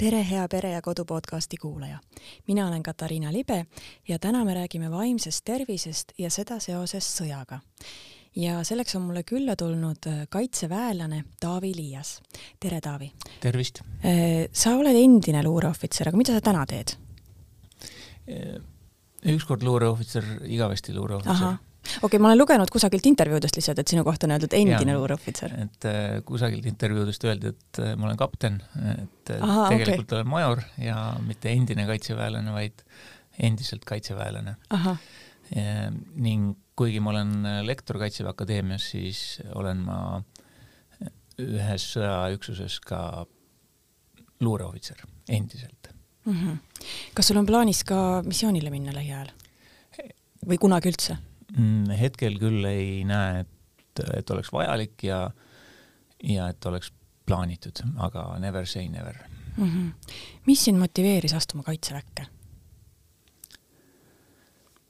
tere, hea Pere ja Kodu podcasti kuulaja. mina olen Katariina Libe ja täna me räägime vaimsest tervisest ja seda seoses sõjaga. ja selleks on mulle külla tulnud äh, kaitseväelane Taavi Liias. tere, Taavi! tervist! Äh, sa oled endine luureohvitser, aga mida sa täna teed? Äh, ükskord luureohvitser, igavesti luureohvitser okei okay,, ma olen lugenud kusagilt intervjuudest lihtsalt, et sinu kohta on öeldud endine luureohvitser. et äh, kusagilt intervjuudest öeldi, et äh, ma olen kapten, et äh, Aha, tegelikult okay. olen major ja mitte endine kaitseväelane, vaid endiselt kaitseväelane. ning kuigi ma olen lektor Kaitseväe Akadeemias, siis olen ma ühes sõjaüksuses ka luureohvitser, endiselt mm. -hmm. kas sul on plaanis ka missioonile minna lähiajal? või kunagi üldse? Mm, hetkel küll ei näe, et, et oleks vajalik ja, ja et oleks plaanitud, aga never say never mm. -hmm. mis sind motiveeris astuma Kaitseväkke?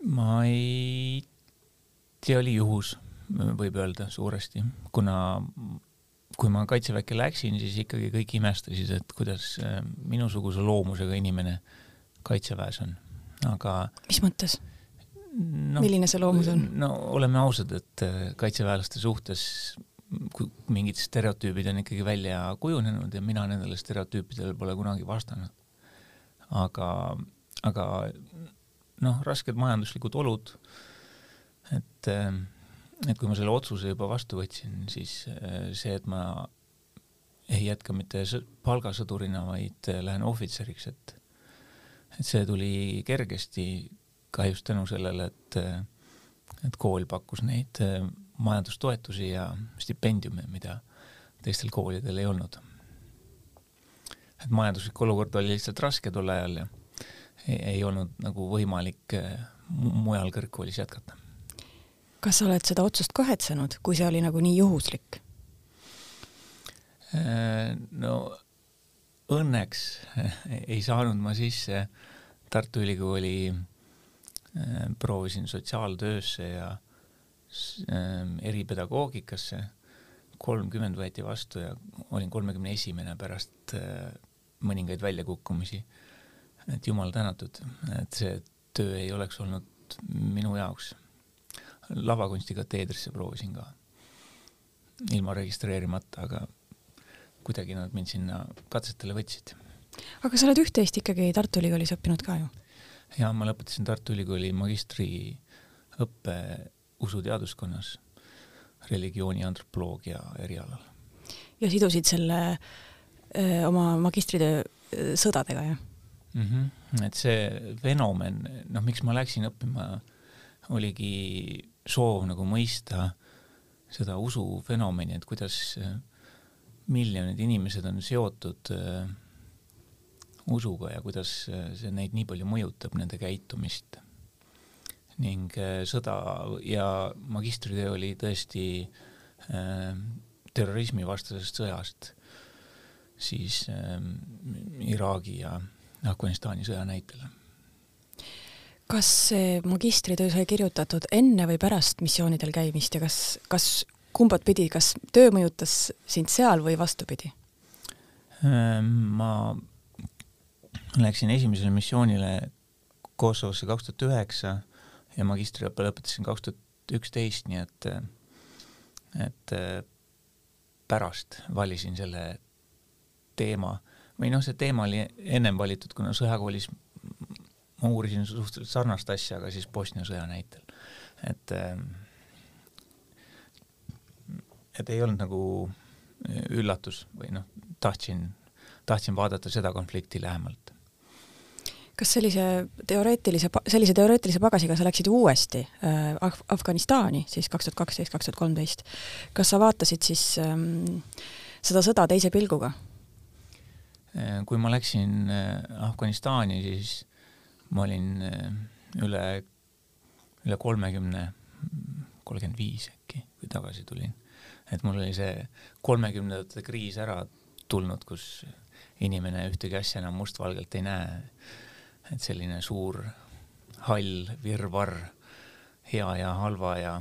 ma ei tea, oli juhus, võib öelda suuresti, kuna kui ma Kaitseväkke läksin, siis ikkagi kõik imestasid, et kuidas äh, minusuguse loomusega inimene Kaitseväes on, aga mis mõttes? No, milline see loomus on? no oleme ausad, et äh, kaitseväelaste suhtes mingid stereotüübid on ikkagi välja kujunenud ja mina nendele stereotüüpidele pole kunagi vastanud. aga, aga noh, rasked majanduslikud olud, et, äh, et kui ma selle otsuse juba vastu võtsin, siis äh, see, et ma ei jätka mitte palgasõdurina, vaid lähen ohvitseriks, et et see tuli kergesti ka just tänu sellele, et, et kool pakkus neid äh, majandustoetusi ja stipendiume, mida teistel koolidel ei olnud. et majanduslik olukord oli lihtsalt raske tol ajal ja ei, ei olnud nagu võimalik äh, mujal kõrgkoolis jätkata. kas sa oled seda otsust kahetsenud, kui see oli nagu nii juhuslik? Äh, no õnneks ei saanud ma sisse Tartu Ülikooli proovisin sotsiaaltöösse ja ähm, eripedagoogikasse, kolmkümmend võeti vastu ja olin kolmekümne esimene pärast äh, mõningaid väljakukkumisi. et jumal tänatud, et see töö ei oleks olnud minu jaoks. lavakunsti kateedrisse proovisin ka, ilma registreerimata, aga kuidagi nad mind sinna katsetele võtsid. aga sa oled üht-teist ikkagi Tartu Ülikoolis õppinud ka ju? Ja ma lõpetasin Tartu Ülikooli magistriõppe usuteaduskonnas religiooni antropoloogia erialal. ja sidusid selle öö, oma magistritöö sõdadega, jah mm? -hmm. et see fenomen, noh, miks ma läksin õppima, oligi soov nagu mõista seda usufenomeni, et kuidas miljonid inimesed on seotud äh, usuga ja kuidas see neid nii palju mõjutab, nende käitumist. ning äh, sõda ja magistritöö oli tõesti äh, terrorismivastasest sõjast, siis äh, Iraagi ja Afganistani sõja näitel. kas see magistritöö sai kirjutatud enne või pärast missioonidel käimist ja kas, kas kumbat pidi, kas töö mõjutas sind seal või vastupidi? Äh, ma Läksin esimesele missioonile Kosovosse kaks tuhat üheksa ja magistriõppe lõpetasin kaks tuhat üksteist, nii et, et pärast valisin selle teema või noh, see teema oli ennem valitud, kuna sõjakoolis ma uurisin suhteliselt sarnast asja, aga siis Bosnia sõja näitel. et, et ei olnud nagu üllatus või noh, tahtsin, tahtsin vaadata seda konflikti lähemalt kas sellise teoreetilise, sellise teoreetilise pagasiga sa läksid uuesti äh, Af Afganistani siis kaks tuhat kaksteist, kaks tuhat kolmteist. kas sa vaatasid siis ähm, seda sõda teise pilguga? Äh, kui ma läksin äh, Afganistani, siis ma olin äh, üle, üle kolmekümne, kolmkümmend viis äkki, kui tagasi tulin. et mul oli see kolmekümnendate kriis ära tulnud, kus inimene ühtegi asja enam mustvalgelt ei näe et selline suur hall virvarr hea ja halva ja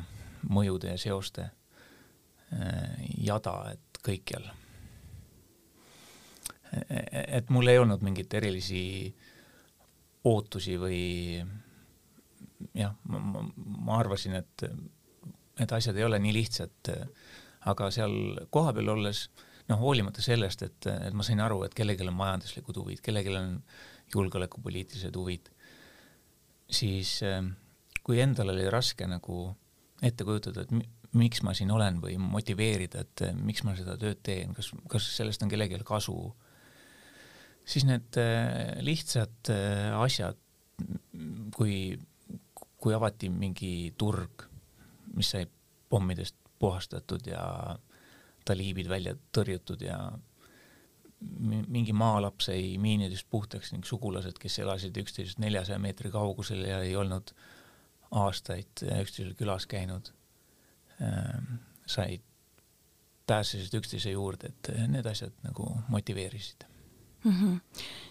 mõjude ja seoste äh, jada, et kõikjal. et mul ei olnud mingeid erilisi ootusi või jah, ma, ma, arvasin, et, et asjad ei ole nii lihtsad, aga seal kohapeal olles noh, hoolimata sellest, et, et ma sain aru, et kellelgi on majanduslikud huvid, kellelgi on julgeolekupoliitilised huvid, siis kui endal oli raske nagu ette kujutada, et miks ma siin olen või motiveerida, et miks ma seda tööd teen, kas, kas sellest on kellelgi kasu, siis need äh, lihtsad äh, asjad, kui, kui avati mingi turg, mis sai pommidest puhastatud ja taliibid välja tõrjutud ja mingi maalaps sai miinidest puhtaks ning sugulased, kes elasid üksteisest neljasaja meetri kaugusel ja ei olnud aastaid üksteisel külas käinud, ähm, said, pääsesid üksteise juurde, et need asjad nagu motiveerisid mm. -hmm.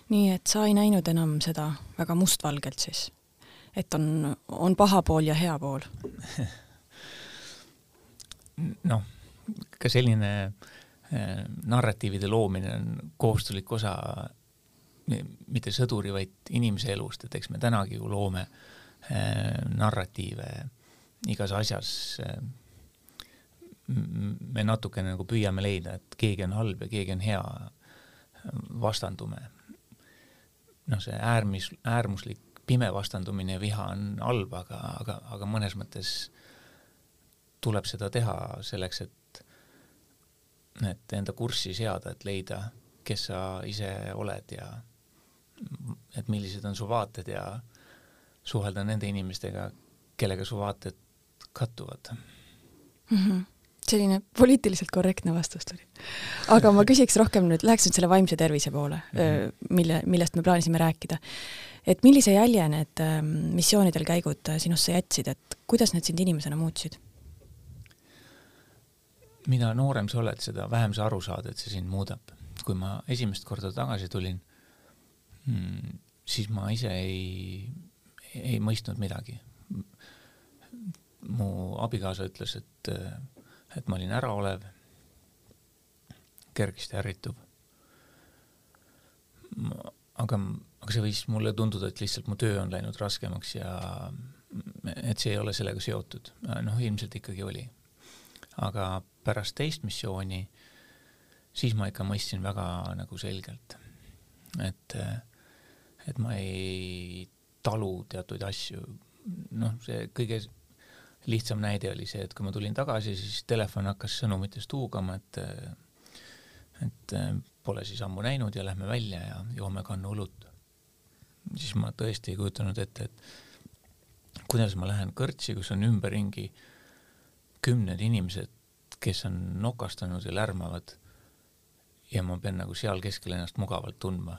nii et sa ei näinud enam seda väga mustvalgelt siis, et on, on paha pool ja hea pool noh, ka selline äh, narratiivide loomine on kohustuslik osa mitte sõduri, vaid inimese elust, et eks me tänagi ju loome äh, narratiive igas asjas äh, me natukene nagu püüame leida, et keegi on halb ja keegi on hea vastandume. noh, see äärmis, äärmuslik pime vastandumine ja viha on halb, aga, aga, aga mõnes mõttes tuleb seda teha selleks, et, et enda kurssi seada, et leida, kes sa ise oled ja et millised on su vaated ja suhelda nende inimestega, kellega su vaated kattuvad mm. -hmm selline poliitiliselt korrektne vastus tuli. aga ma küsiks rohkem nüüd, läheks nüüd selle vaimse tervise poole mm, -hmm. mille, millest me plaanisime rääkida. et millise jälje need äh, missioonidel käigud äh, sinusse jätsid, et kuidas need sind inimesena muutsid? Mida noorem sa oled, seda vähem sa aru saad, et see sind muudab. kui ma esimest korda tagasi tulin hmm,, siis ma ise ei, ei mõistnud midagi. mu abikaasa ütles, et et ma olin äraolev, kergesti ärrituv. aga, aga see võis mulle tunduda, et lihtsalt mu töö on läinud raskemaks ja et see ei ole sellega seotud. noh, ilmselt ikkagi oli. aga pärast teist missiooni, siis ma ikka mõistsin väga nagu selgelt, et, et ma ei talu teatuid asju. noh, see kõige lihtsam näide oli see, et kui ma tulin tagasi, siis telefon hakkas sõnumitest huugama, et et pole siis ammu näinud ja lähme välja ja joome kannu õlut. siis ma tõesti ei kujutanud ette, et kuidas ma lähen kõrtsi, kus on ümberringi kümned inimesed, kes on nokastanud ja lärmavad ja ma pean nagu seal keskel ennast mugavalt tundma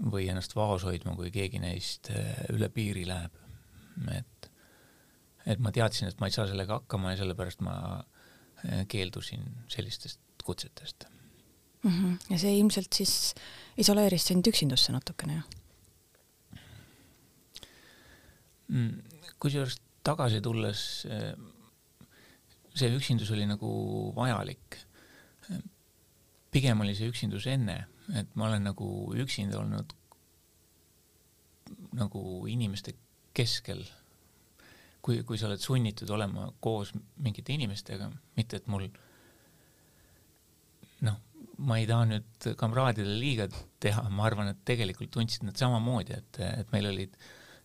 või ennast vaos hoidma, kui keegi neist üle piiri läheb. et et ma teadsin, et ma ei saa sellega hakkama ja sellepärast ma eh, keeldusin sellistest kutsetest mm. -hmm. ja see ilmselt siis isoleeris sind üksindusse natukene, jah? Mm, kusjuures tagasi tulles eh, see üksindus oli nagu vajalik. pigem oli see üksindus enne, et ma olen nagu üksinda olnud nagu inimeste keskel kui, kui sa oled sunnitud olema koos mingite inimestega, mitte et mul noh, ma ei taha nüüd kamraadidele liiga teha, ma arvan, et tegelikult tundsid nad samamoodi, et, et meil olid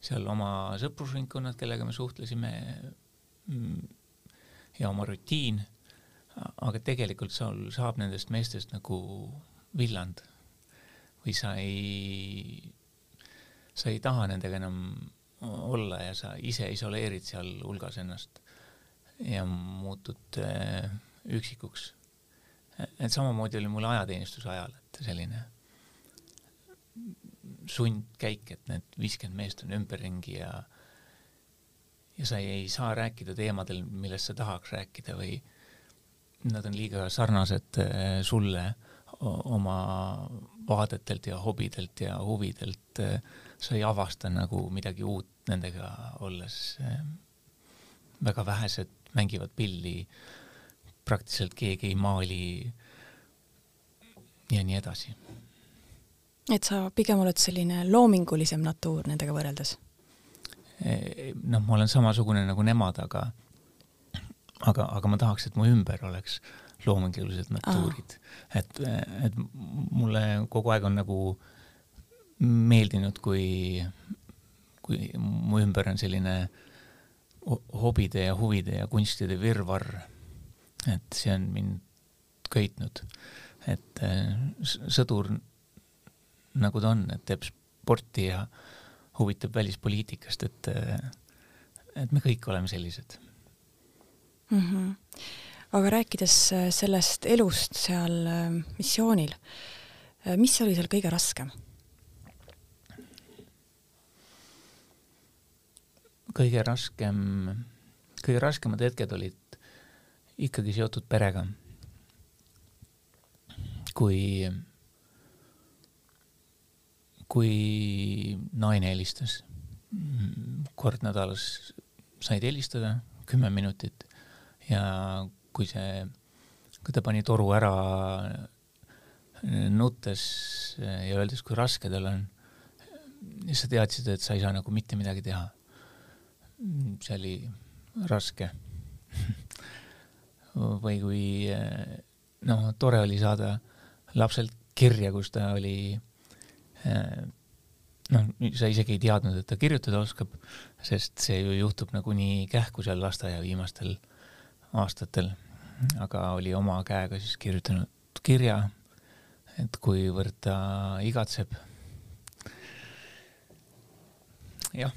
seal oma sõprusringkonnad, kellega me suhtlesime mm, ja oma rutiin, aga tegelikult sul saab nendest meestest nagu villand või sa ei, sa ei taha nendega enam olla ja sa ise isoleerid sealhulgas ennast ja muutud äh, üksikuks. et samamoodi oli mul ajateenistuse ajal, et selline sundkäik, et need viiskümmend meest on ümberringi ja ja sa ei saa rääkida teemadel, millest sa tahaks rääkida või nad on liiga sarnased äh, sulle oma vaadetelt ja hobidelt ja huvidelt äh, sa ei avasta nagu midagi uut nendega olles. väga vähesed mängivad pilli, praktiliselt keegi ei maali ja nii edasi et sa pigem oled selline loomingulisem natuur nendega võrreldes? Noh, ma olen samasugune nagu nemad, aga aga, aga ma tahaks, et mu ümber oleks loomingulised natuurid. Ah.. et, et mulle kogu aeg on nagu meeldinud, kui, kui mu ümber on selline hobide ja huvide ja kunstide virvarr. et see on mind köitnud, et sõdur nagu ta on, et teeb sporti ja huvitab välispoliitikast, et, et me kõik oleme sellised mm. -hmm. aga rääkides äh, sellest elust seal äh, missioonil, mis oli seal kõige raskem? kõige raskem, kõige raskemad hetked olid ikkagi seotud perega. kui, kui naine helistas, kord nädalas said helistada kümme minutit ja kui see, kui ta pani toru ära nuttes ja öeldes, kui raske tal on, siis sa teadsid, et sa ei saa nagu mitte midagi teha. see oli raske või kui noh, tore oli saada lapselt kirja, kus ta oli noh, sa isegi ei teadnud, et ta kirjutada oskab, sest see ju juhtub nagunii kähku seal lasteaia viimastel aastatel, aga oli oma käega siis kirjutanud kirja, et kuivõrd ta igatseb. jah.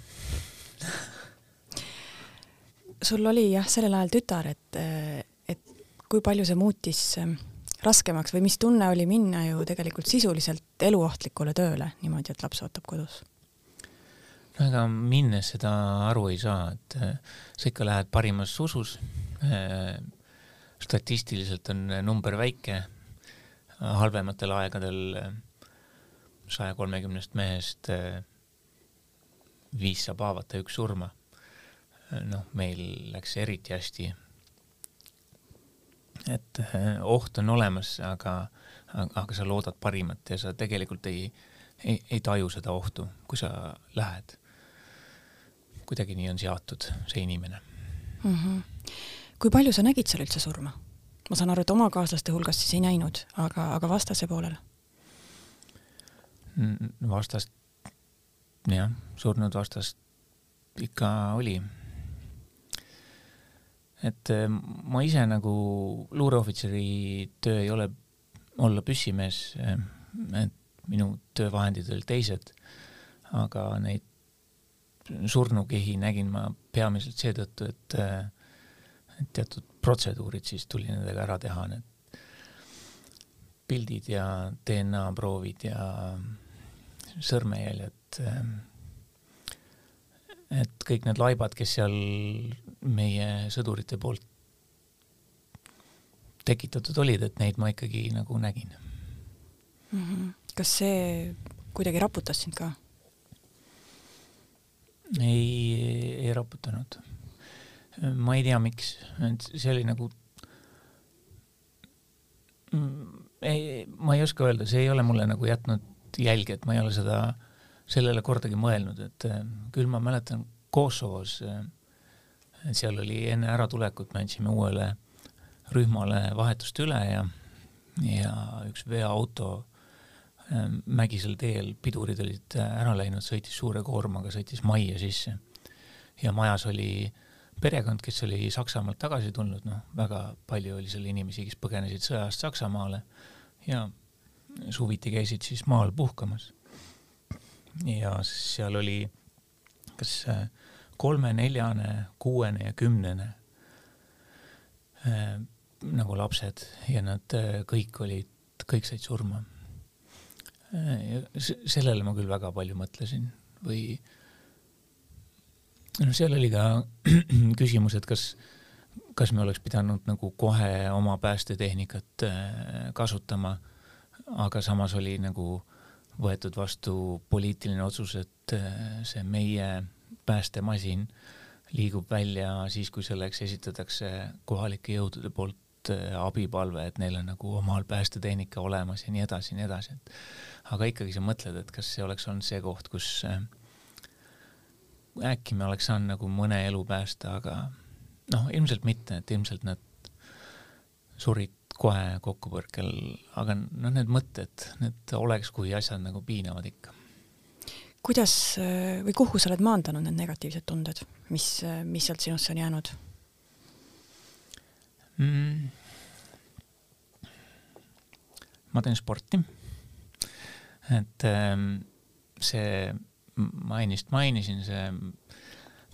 sul oli jah, sellel ajal tütar, et, et kui palju see muutis ähm, raskemaks või mis tunne oli minna ju tegelikult sisuliselt eluohtlikule tööle niimoodi, et laps ootab kodus? no ega minnes seda aru ei saa, et äh, sa ikka lähed parimas usus Äh, statistiliselt on number väike, halvematel aegadel äh, saja kolmekümnest mehest viis saab haavata, üks surma. noh, meil läks eriti hästi. Et oht on olemas, aga, aga sa loodad parimat ja sa tegelikult ei, ei, ei taju seda ohtu, kui sa lähed. kuidagi nii on seatud see inimene mm. -hmm kui palju sa nägid seal üldse surma? ma saan aru, et oma kaaslaste hulgas siis ei näinud, aga, aga vastase poolel? vastast, jah, surnud vastast ikka oli. Et eh, ma ise nagu luureohvitseri töö ei ole olla püssimees, eh, et minu töövahendid olid teised, aga neid surnukehi nägin ma peamiselt seetõttu, et äh, teatud protseduurid, siis tuli nendega ära teha need pildid ja DNA proovid ja sõrmejäljed. et kõik need laibad, kes seal meie sõdurite poolt tekitatud olid, et neid ma ikkagi nagu nägin mm. -hmm. kas see kuidagi raputas sind ka? ei, ei raputanud ma ei tea, miks, et see oli nagu mm, ei, ma ei oska öelda, see ei ole mulle nagu jätnud jälge, et ma ei ole seda, sellele kordagi mõelnud, et äh, küll ma mäletan Kosovos, äh, seal oli enne äratulekut, me andsime uuele rühmale vahetust üle ja, ja üks veoauto äh, mägisel teel, pidurid olid ära läinud, sõitis suure koormaga, sõitis majja sisse ja majas oli perekond, kes oli Saksamaalt tagasi tulnud, noh, väga palju oli seal inimesi, kes põgenesid sõjast Saksamaale ja suviti käisid siis maal puhkamas. ja seal oli kas äh, kolme-neljane, kuuene ja kümnene äh, nagu lapsed ja nad äh, kõik olid, kõik said surma äh,. sellele ma küll väga palju mõtlesin või no seal oli ka küsimus, et kas, kas me oleks pidanud nagu kohe oma päästetehnikat äh, kasutama, aga samas oli nagu võetud vastu poliitiline otsus, et äh, see meie päästemasin liigub välja siis, kui selleks esitatakse kohalike jõudude poolt äh, abipalve, et neil on nagu omal päästetehnika olemas ja nii edasi ja nii edasi, et aga ikkagi sa mõtled, et kas see oleks olnud see koht, kus äh, äkki me oleks saanud nagu mõne elu päästa, aga noh, ilmselt mitte, et ilmselt nad surid kohe kokkupõrkel, aga noh, need mõtted, need oleks, kui asjad nagu piinavad ikka. Kuidas või kuhu sa oled maandanud need negatiivsed tunded, mis, mis sealt sinusse on jäänud mm.? ma teen sporti. et ähm, see, ma ennist mainisin, see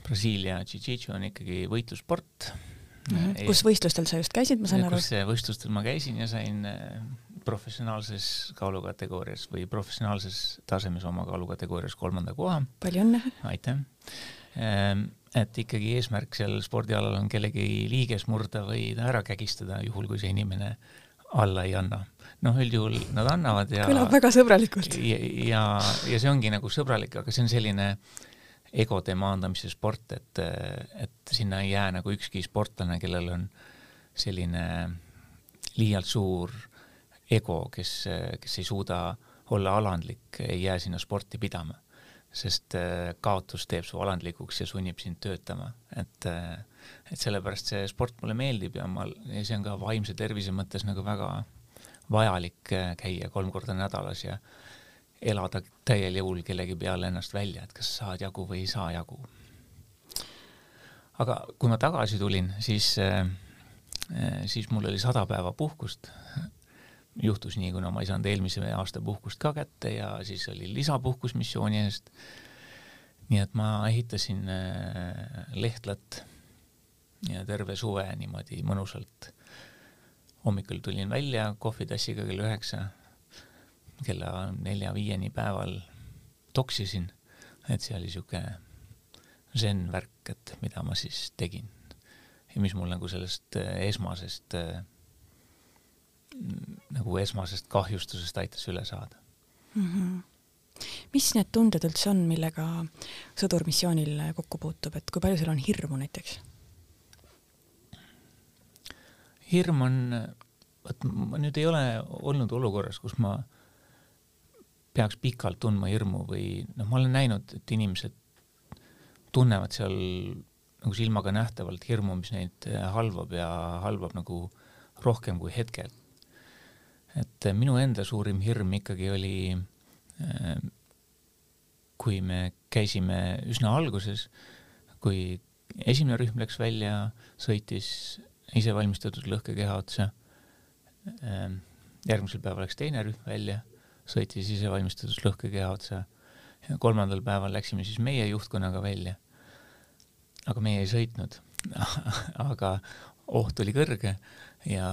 Brasiilia Jiu-Jitsu on ikkagi võitlussport mm. -hmm. kus võistlustel sa just käisid, ma saan aru? kus võistlustel ma käisin ja sain äh, professionaalses kaalukategoorias või professionaalses tasemes oma kaalukategoorias kolmanda koha. palju õnne! aitäh! Ähm, et ikkagi eesmärk seal spordialal on kellegi liiges murda või ära kägistada, juhul kui see inimene alla ei anna. noh, üldjuhul nad annavad ja kõlab väga sõbralikult. ja, ja, ja see ongi nagu sõbralik, aga see on selline egode maandamise sport, et, et sinna ei jää nagu ükski sportlane, kellel on selline liialt suur ego, kes, kes ei suuda olla alandlik, ei jää sinna sporti pidama. Sest äh, kaotus teeb su alandlikuks ja sunnib sind töötama, et äh, et sellepärast see sport mulle meeldib ja ma, ja see on ka vaimse tervise mõttes nagu väga vajalik äh, käia kolm korda nädalas ja elada täiel jõul kellegi peale ennast välja, et kas saad jagu või ei saa jagu. aga kui ma tagasi tulin, siis, siis mul oli sada päeva puhkust juhtus nii, kuna ma ei saanud eelmise aasta puhkust ka kätte ja siis oli lisapuhkus missiooni eest. nii et ma ehitasin äh, Lehtlat ja terve suve niimoodi mõnusalt. hommikul tulin välja kohvitassiga kell üheksa, kella nelja-viieni päeval toksisin, et see oli sihuke zen värk, et mida ma siis tegin ja mis mul nagu sellest äh, esmasest äh, nagu esmasest kahjustusest aitas üle saada mm. -hmm mis need tunded üldse on, millega sõdur missioonil kokku puutub, et kui palju sul on hirmu näiteks? hirm on, vot ma nüüd ei ole olnud olukorras, kus ma peaks pikalt tundma hirmu või noh, ma olen näinud, et inimesed tunnevad seal nagu silmaga nähtavalt hirmu, mis neid halvab ja halvab nagu rohkem kui hetkel et äh, minu enda suurim hirm ikkagi oli, äh, kui me käisime üsna alguses, kui esimene rühm läks välja, sõitis isevalmistatud lõhkekeha otsa. Äh, järgmisel päeval läks teine rühm välja, sõitis isevalmistatud lõhkekeha otsa. kolmandal päeval läksime siis meie juhtkonnaga välja. aga meie ei sõitnud aga oht oli kõrge ja,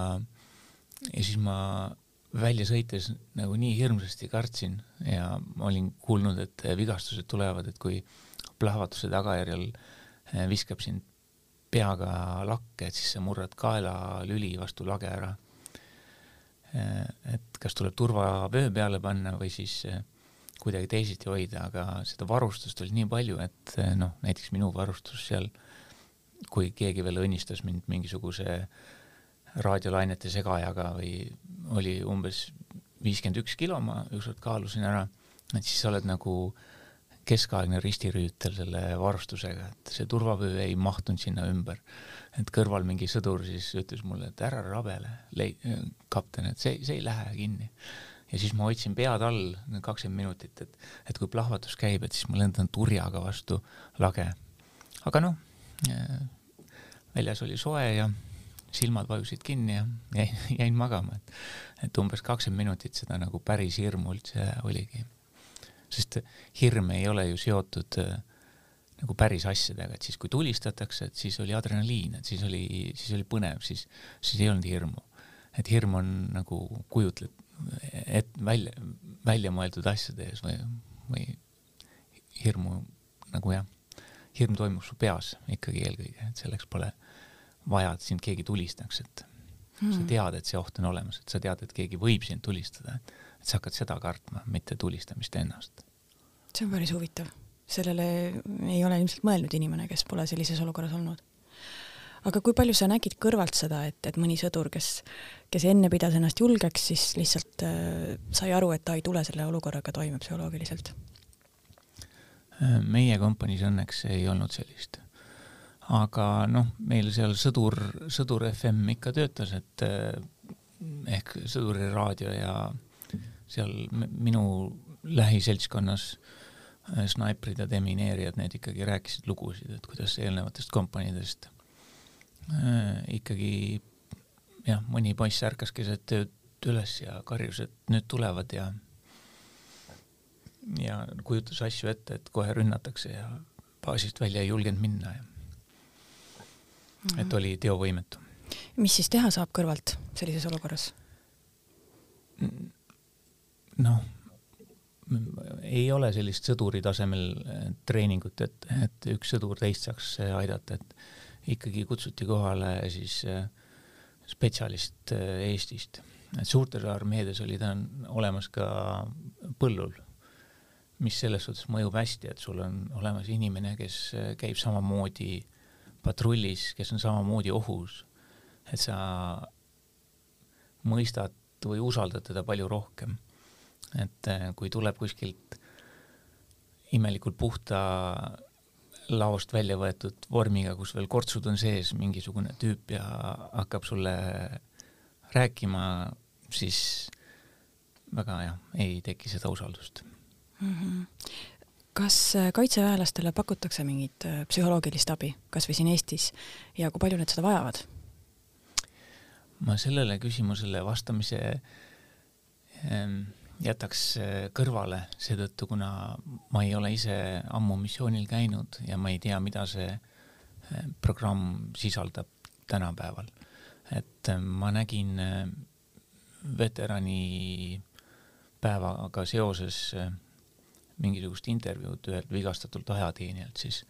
ja siis ma välja sõites nagu nii hirmsasti kartsin ja ma olin kuulnud, et vigastused tulevad, et kui plahvatuse tagajärjel eh, viskab sind peaga lakke, et siis sa murrad kaelalüli vastu lage ära. Eh, et kas tuleb turvavöö peale panna või siis eh, kuidagi teisiti hoida, aga seda varustust oli nii palju, et noh, näiteks minu varustus seal, kui keegi veel õnnistas mind mingisuguse raadiolainete segajaga või oli umbes viiskümmend üks kilo, ma ükskord kaalusin ära, et siis sa oled nagu keskaegne ristirüütel selle varustusega, et see turvavöö ei mahtunud sinna ümber. et kõrval mingi sõdur siis ütles mulle, et ära rabele, kapten, et see, see ei lähe kinni. ja siis ma hoidsin pead all kakskümmend minutit, et, et kui plahvatus käib, et siis ma lendan turjaga vastu lage. aga noh, väljas oli soe ja silmad vajusid kinni ja jäin, jäin magama, et, et umbes kakskümmend minutit seda nagu päris hirmu üldse oligi. sest hirm ei ole ju seotud äh, nagu päris asjadega, et siis kui tulistatakse, et siis oli adrenaliin, et siis oli, siis oli põnev, siis, siis ei olnud hirmu. et hirm on nagu kujutled, et välja, välja mõeldud asjade ees või, või hirmu nagu jah, hirm toimub su peas ikkagi eelkõige, et selleks pole vaja, et sind keegi tulistaks, et hmm. sa tead, et see oht on olemas, et sa tead, et keegi võib sind tulistada, et sa hakkad seda kartma, mitte tulistamist ennast. see on päris huvitav, sellele ei ole ilmselt mõelnud inimene, kes pole sellises olukorras olnud. aga kui palju sa nägid kõrvalt seda, et, et mõni sõdur, kes, kes enne pidas ennast julgeks, siis lihtsalt äh, sai aru, et ta ei tule selle olukorraga toime psühholoogiliselt? meie kompaniis õnneks ei olnud sellist. Aga noh, meil seal sõdur, sõdur FM ikka töötas, et äh, ehk sõduri raadio ja seal minu lähiseltskonnas äh, snaiprid ja demineerijad, need ikkagi rääkisid lugusid, et kuidas eelnevatest kompaniidest äh, ikkagi jah, mõni poiss ärkas keset tööd üles ja karjus, et nüüd tulevad ja ja kujutas asju ette, et kohe rünnatakse ja baasist välja ei julgenud minna ja. Et oli teovõimetu. mis siis teha saab kõrvalt sellises olukorras? noh, ei ole sellist sõduri tasemel eh, treeningut, et, et üks sõdur teist saaks aidata, et ikkagi kutsuti kohale siis äh, spetsialist äh, Eestist. et suurtes armeedes oli ta olemas ka põllul, mis selles suhtes mõjub hästi, et sul on olemas inimene, kes äh, käib samamoodi patrullis, kes on samamoodi ohus, et sa mõistad või usaldad teda palju rohkem. et äh, kui tuleb kuskilt imelikult puhta laost välja võetud vormiga, kus veel kortsud on sees, mingisugune tüüp ja hakkab sulle rääkima, siis väga jah, ei teki seda usaldust mm. -hmm. Kas äh, kaitseväelastele pakutakse mingit äh, psühholoogilist abi, kas või siin Eestis ja kui palju nad seda vajavad? ma sellele küsimusele vastamise ähm, jätaks äh, kõrvale seetõttu, kuna ma ei ole ise ammu missioonil käinud ja ma ei tea, mida see programm sisaldab tänapäeval. et ma nägin veterani päevaga seoses mingisugust intervjuud ühelt vigastatult ajateenijalt, siis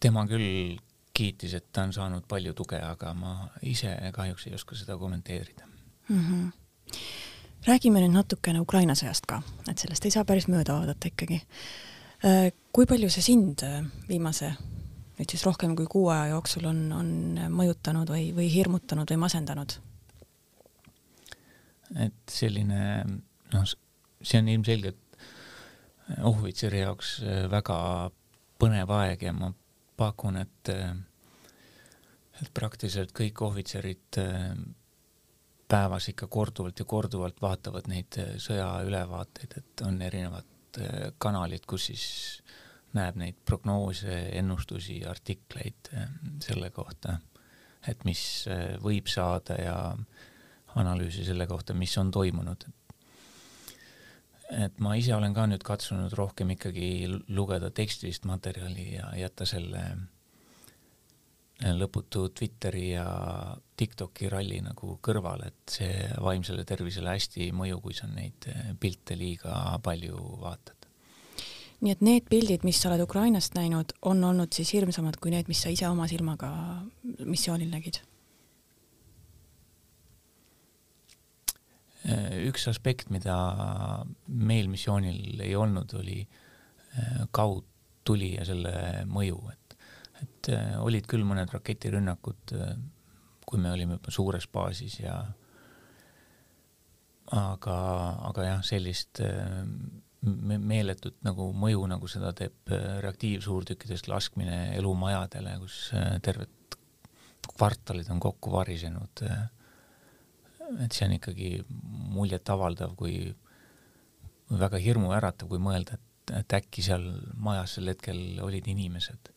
tema küll kiitis, et ta on saanud palju tuge, aga ma ise kahjuks ei oska seda kommenteerida mm. -hmm räägime nüüd natukene Ukraina sõjast ka, et sellest ei saa päris mööda vaadata ikkagi. Äh, kui palju see sind äh, viimase nüüd siis rohkem kui kuu aja jooksul on, on mõjutanud või, või hirmutanud või masendanud? et selline noh, see on ilmselgelt ohvitseri jaoks äh, väga põnev aeg ja ma pakun, et et praktiliselt kõik ohvitserid päevas ikka korduvalt ja korduvalt vaatavad neid äh, sõjaülevaateid, et on erinevad äh, kanalid, kus siis näeb neid prognoose, ennustusi, artikleid äh, selle kohta, et mis võib saada ja analüüsi selle kohta, mis on toimunud. et ma ise olen ka nüüd katsunud rohkem ikkagi lugeda tekstilist materjali ja jätta selle lõputu Twitteri ja TikToki ralli nagu kõrval, et see vaimsele tervisele hästi ei mõju, kui sa neid eh, pilte liiga palju vaatad. nii et need pildid, mis sa oled Ukrainast näinud, on olnud siis hirmsamad kui need, mis sa ise oma silmaga missioonil nägid? Üks aspekt, mida meil missioonil ei olnud, oli eh, kaudtuli ja selle mõju, et et äh, olid küll mõned raketirünnakud, äh, kui me olime juba suures baasis ja aga, aga jah, sellist äh, meeletut nagu mõju, nagu seda teeb reaktiivsuurtükkidest laskmine elumajadele, kus terved kvartalid on kokku varisenud. Et see on ikkagi muljetavaldav, kui väga hirmuäratav, kui mõelda, et, et äkki seal majas sel hetkel olid inimesed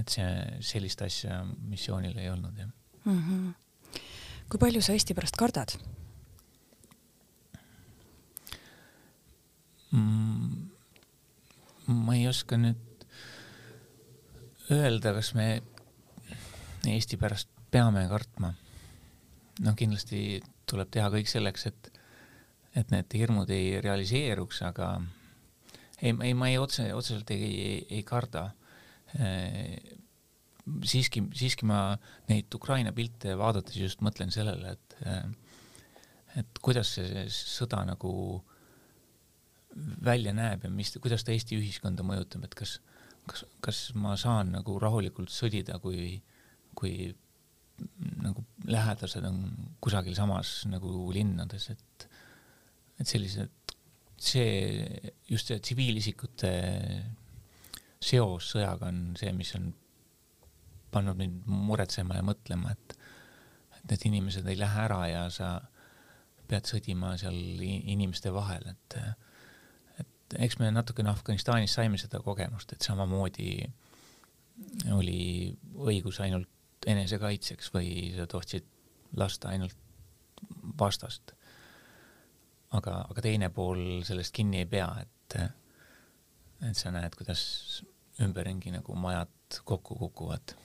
et see, sellist asja missioonil ei olnud, jah mm. -hmm. kui palju sa Eesti pärast kardad mm,? ma ei oska nüüd öelda, kas me Eesti pärast peame kartma. Noh, kindlasti tuleb teha kõik selleks, et, et need hirmud ei realiseeruks, aga ei, ei, ma ei otse, otseselt ei, ei, ei karda. Äh, siiski, siiski ma neid Ukraina pilte vaadates just mõtlen sellele, et et kuidas see sõda nagu välja näeb ja mis, kuidas ta Eesti ühiskonda mõjutab, et kas, kas, kas ma saan nagu rahulikult sõdida, kui, kui nagu lähedased on kusagil samas nagu linnades, et, et sellised, see, just see tsiviilisikute seos sõjaga on see, mis on pannud mind muretsema ja mõtlema, et, et need inimesed ei lähe ära ja sa pead sõdima seal inimeste vahel, et, et eks me natukene Afganistanis saime seda kogemust, et samamoodi oli õigus ainult enesekaitseks või sa tohtsid lasta ainult vastast. aga, aga teine pool sellest kinni ei pea, et, et sa näed, kuidas ümberringi nagu majad kokku kukuvad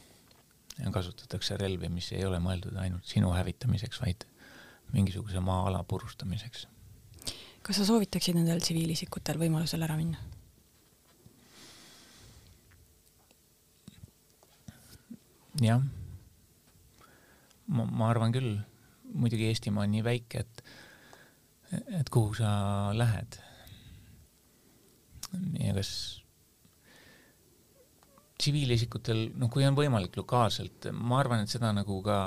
ja kasutatakse relvi, mis ei ole mõeldud ainult sinu hävitamiseks, vaid mingisuguse maa-ala purustamiseks. kas sa soovitaksid nendel tsiviilisikutel võimalusel ära minna? jah, ma, ma arvan küll, muidugi Eestimaa on nii väike, et, et kuhu sa lähed. ja kas tsiviilisikutel, noh, kui on võimalik lokaalselt, ma arvan, et seda nagu ka,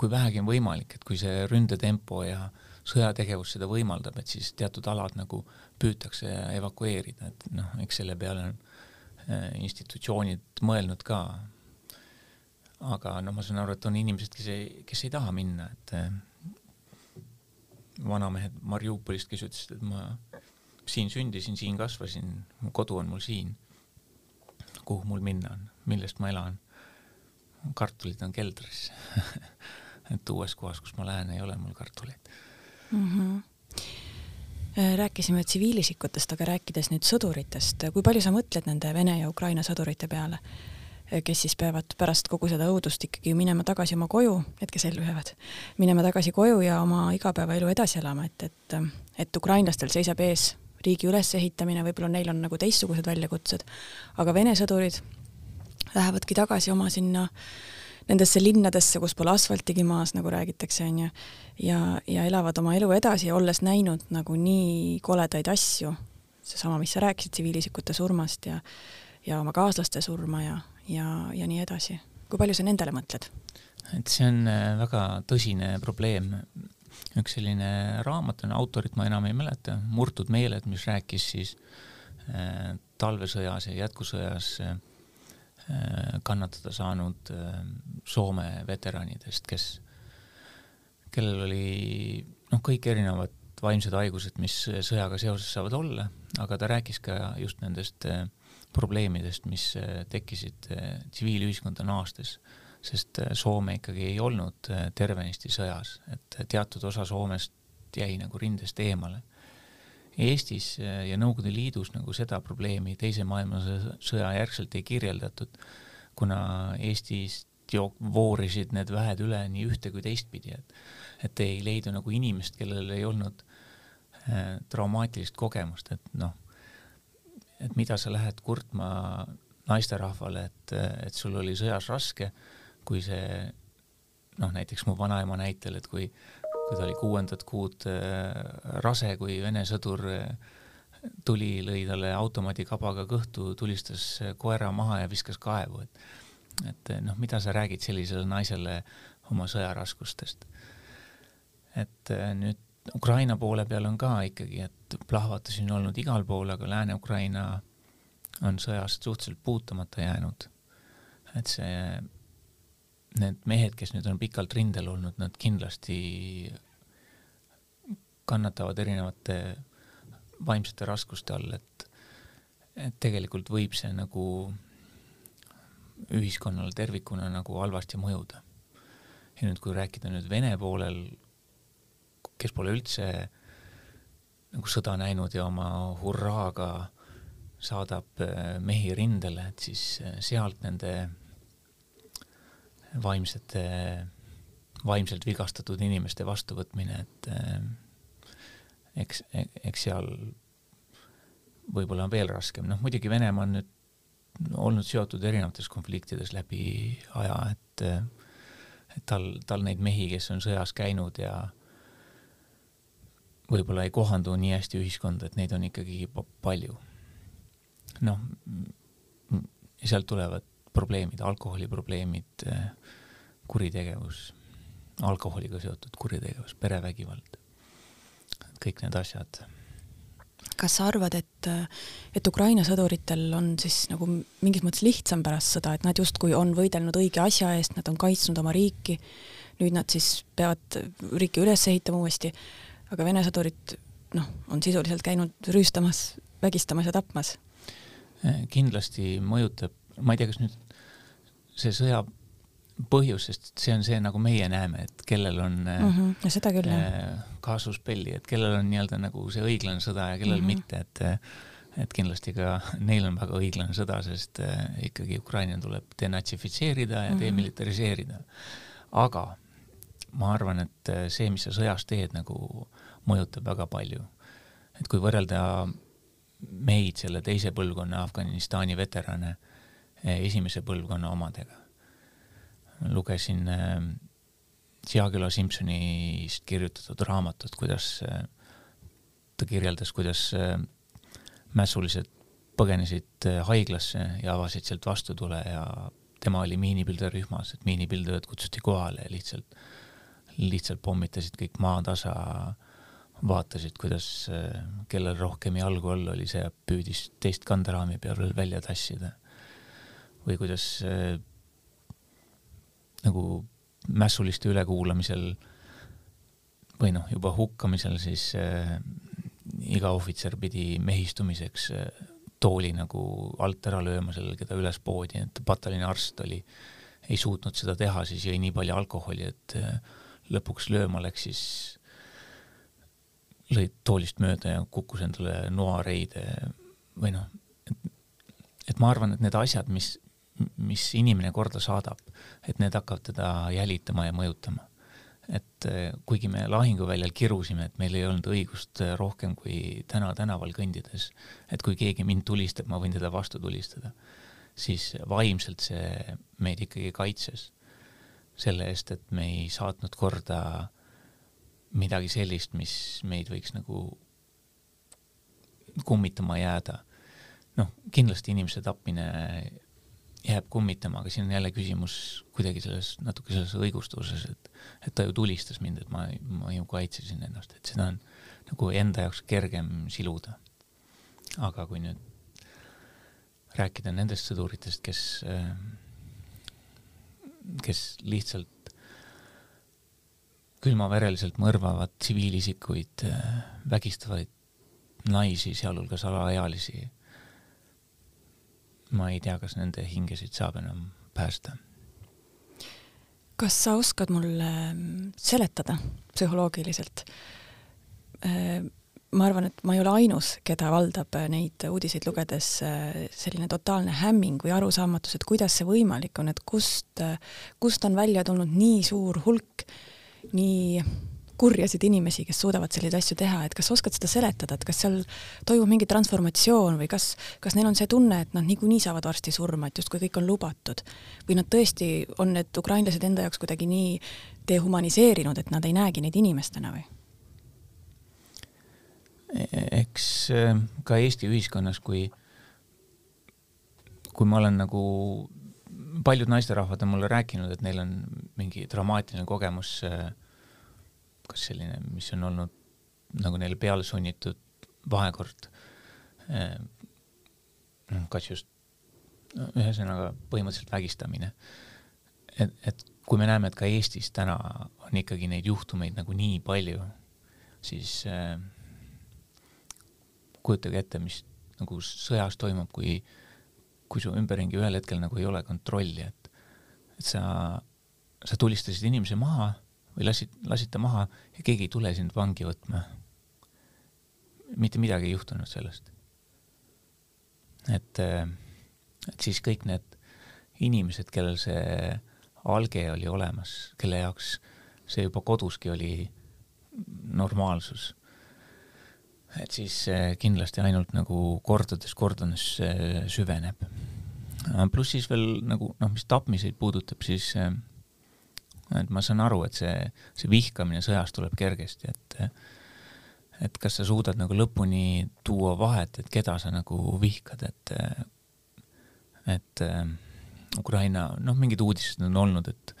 kui vähegi on võimalik, et kui see ründetempo ja sõjategevus seda võimaldab, et siis teatud alad nagu püütakse evakueerida, et noh, eks selle peale on äh, institutsioonid mõelnud ka. Aga noh, ma saan aru, et on inimesed, kes ei, kes ei taha minna, et äh, vanamehed Mariupolist, kes ütlesid, et ma siin sündisin, siin kasvasin, mu kodu on mul siin. Kuhu mul minna on, millest ma elan. kartulid on keldris. Et uues kohas, kus ma lähen, ei ole mul kartuleid. Mm. -hmm rääkisime tsiviilisikutest, aga rääkides nüüd sõduritest, kui palju sa mõtled nende Vene ja Ukraina sõdurite peale, kes siis peavad pärast kogu seda õudust ikkagi minema tagasi oma koju, need, kes ellu jäävad, minema tagasi koju ja oma igapäevaelu edasi elama, et, et, et ukrainlastel seisab ees riigi ülesehitamine, võib-olla neil on nagu teistsugused väljakutsed, aga Vene sõdurid lähevadki tagasi oma sinna nendesse linnadesse, kus pole asfaltigi maas, nagu räägitakse, onju, ja, ja elavad oma elu edasi, olles näinud nagu nii koledaid asju, seesama, mis sa rääkisid tsiviilisikute surmast ja ja oma kaaslaste surma ja, ja, ja nii edasi. kui palju sa nendele mõtled? et see on äh, väga tõsine probleem üks selline raamat on, autorit ma enam ei mäleta, Murtud meeled, mis rääkis siis äh, talvesõjas ja jätkusõjas äh, kannatada saanud äh, Soome veteranidest, kes, kellel oli noh, kõik erinevad vaimsed haigused, mis sõjaga seoses saavad olla, aga ta rääkis ka just nendest äh, probleemidest, mis äh, tekkisid äh, tsiviilühiskonda naastes. Sest äh, Soome ikkagi ei olnud tervenisti sõjas, et teatud osa Soomest jäi nagu rindest eemale. Eestis ja Nõukogude Liidus nagu seda probleemi Teise maailmasõja järgselt ei kirjeldatud, kuna Eestist jo-, voorisid need väed üle nii ühte kui teistpidi, et et ei leidu nagu inimest, kellel ei olnud äh, traumaatilist kogemust, et noh, et mida sa lähed kurtma naisterahvale, et, et sul oli sõjas raske kui see noh, näiteks mu vanaema näitel, et kui, kui ta oli kuuendat kuud äh, rase, kui Vene sõdur äh, tuli, lõi talle automaadikabaga kõhtu, tulistas äh, koera maha ja viskas kaevu, et et noh, mida sa räägid sellisele naisele oma sõjaraskustest. et nüüd Ukraina poole peal on ka ikkagi, et plahvatusi on olnud igal pool, aga Lääne-Ukraina on sõjast suhteliselt puutumata jäänud. et see need mehed, kes nüüd on pikalt rindel olnud, nad kindlasti kannatavad erinevate vaimsete raskuste all, et, et tegelikult võib see nagu ühiskonnale tervikuna nagu halvasti mõjuda. ja nüüd, kui rääkida nüüd Vene poolel, kes pole üldse nagu sõda näinud ja oma hurraaga saadab eh, mehi rindele, et siis eh, sealt nende vaimsete, vaimselt vigastatud inimeste vastuvõtmine, et eks, eks seal võib-olla on veel raskem, noh muidugi Venemaa on nüüd olnud seotud erinevates konfliktides läbi aja, et et tal, tal neid mehi, kes on sõjas käinud ja võib-olla ei kohandu nii hästi ühiskonda, et neid on ikkagi palju. noh, sealt tulevad probleemid, alkoholiprobleemid, kuritegevus, alkoholiga seotud kuritegevus, perevägivald, kõik need asjad kas sa arvad, et, et Ukraina sõduritel on siis nagu mingis mõttes lihtsam pärast sõda, et nad justkui on võidelnud õige asja eest, nad on kaitsnud oma riiki, nüüd nad siis peavad riiki üles ehitama uuesti, aga Vene sõdurid noh, on sisuliselt käinud rüüstamas, vägistamas ja tapmas? kindlasti mõjutab, ma ei tea, kas nüüd see sõja põhjus, sest see on see, nagu meie näeme, et kellel on mm -hmm. ja seda küll, jah. kaasuspelli, et kellel on nii-öelda nagu see õiglane sõda ja kellel mm -hmm. mitte, et et kindlasti ka neil on väga õiglane sõda, sest äh, ikkagi Ukraina tuleb denatsifitseerida ja mm -hmm. demilitariseerida. aga ma arvan, et äh, see, mis sa sõjas teed, nagu mõjutab väga palju. et kui võrrelda meid, selle teise põlvkonna Afganistani veterane, esimese põlvkonna omadega lugesin äh, Seaküla Simsonist kirjutatud raamatut, kuidas äh, ta kirjeldas, kuidas äh, mässulised põgenesid haiglasse ja avasid sealt vastutule ja tema oli miinipilderühmas, et miinipildujad kutsuti kohale ja lihtsalt, lihtsalt pommitasid kõik maatasa, vaatasid, kuidas, kellel rohkem jalgu all oli, see püüdis teist kanderaami peal välja tassida. või kuidas nagu mässuliste ülekuulamisel või noh, juba hukkamisel siis äh, iga ohvitser pidi mehistumiseks äh, tooli nagu alt ära lööma sellel, keda üles poodi, et pataljoni arst oli, ei suutnud seda teha, siis jõi nii palju alkoholi, et äh, lõpuks lööma läks, siis lõi toolist mööda ja kukkus endale noareide või noh, et ma arvan, et need asjad, mis, mis inimene korda saadab, et need hakkavad teda jälitama ja mõjutama. et eh, kuigi me lahinguväljal kirusime, et meil ei olnud õigust eh, rohkem kui täna tänaval kõndides, et kui keegi mind tulistab, ma võin teda vastu tulistada, siis vaimselt see meid ikkagi kaitses selle eest, et me ei saatnud korda midagi sellist, mis meid võiks nagu kummitama jääda. noh, kindlasti inimese tapmine jääb kummitama, aga siin on jälle küsimus kuidagi selles, natuke selles õigustuses, et, et ta ju tulistas mind, et ma, ma ju kaitsesin ennast, et seda on nagu enda jaoks kergem siluda. aga kui nüüd rääkida nendest sõduritest, kes, kes lihtsalt külmavereliselt mõrvavad tsiviilisikuid, vägistavad naisi, sealhulgas alaealisi ma ei tea, kas nende hingesid saab enam päästa. kas sa oskad mulle mm, seletada psühholoogiliselt? Äh, ma arvan, et ma ei ole ainus, keda valdab äh, neid uudiseid lugedes äh, selline totaalne hämming või arusaamatus, et kuidas see võimalik on, et kust, kust on välja tulnud nii suur hulk nii kurjasid inimesi, kes suudavad selliseid asju teha, et kas oskad seda seletada, et kas seal toimub mingi transformatsioon või kas, kas neil on see tunne, et nad niikuinii saavad varsti surma, et justkui kõik on lubatud või nad tõesti on need ukrainlased enda jaoks kuidagi nii dehumaniseerinud, et nad ei näegi neid inimestena või? eks äh, ka Eesti ühiskonnas, kui, kui ma olen nagu paljud naisterahvad on mulle rääkinud, et neil on mingi dramaatiline kogemus äh, kas selline, mis on olnud nagu neile peale sunnitud vahekord, eh, kas just, ühesõnaga põhimõtteliselt vägistamine. et, et kui me näeme, et ka Eestis täna on ikkagi neid juhtumeid nagu nii palju, siis äh, kujutage ette, mis nagu sõjas toimub, kui, kui su ümberringi ühel hetkel nagu ei ole kontrolli, et, et sa, sa tulistasid inimese maha või lasid, lasid ta maha ja keegi ei tule sind vangi võtma. mitte midagi ei juhtunud sellest. et, et siis kõik need inimesed, kellel see alge oli olemas, kelle jaoks see juba koduski oli normaalsus, et siis kindlasti ainult nagu kordades, kordades süveneb. Pluss siis veel nagu noh, mis tapmiseid puudutab, siis et ma saan aru, et see, see vihkamine sõjas tuleb kergesti, et et kas sa suudad nagu lõpuni tuua vahet, et keda sa nagu vihkad, et et äh, Ukraina, noh, mingid uudised on olnud, et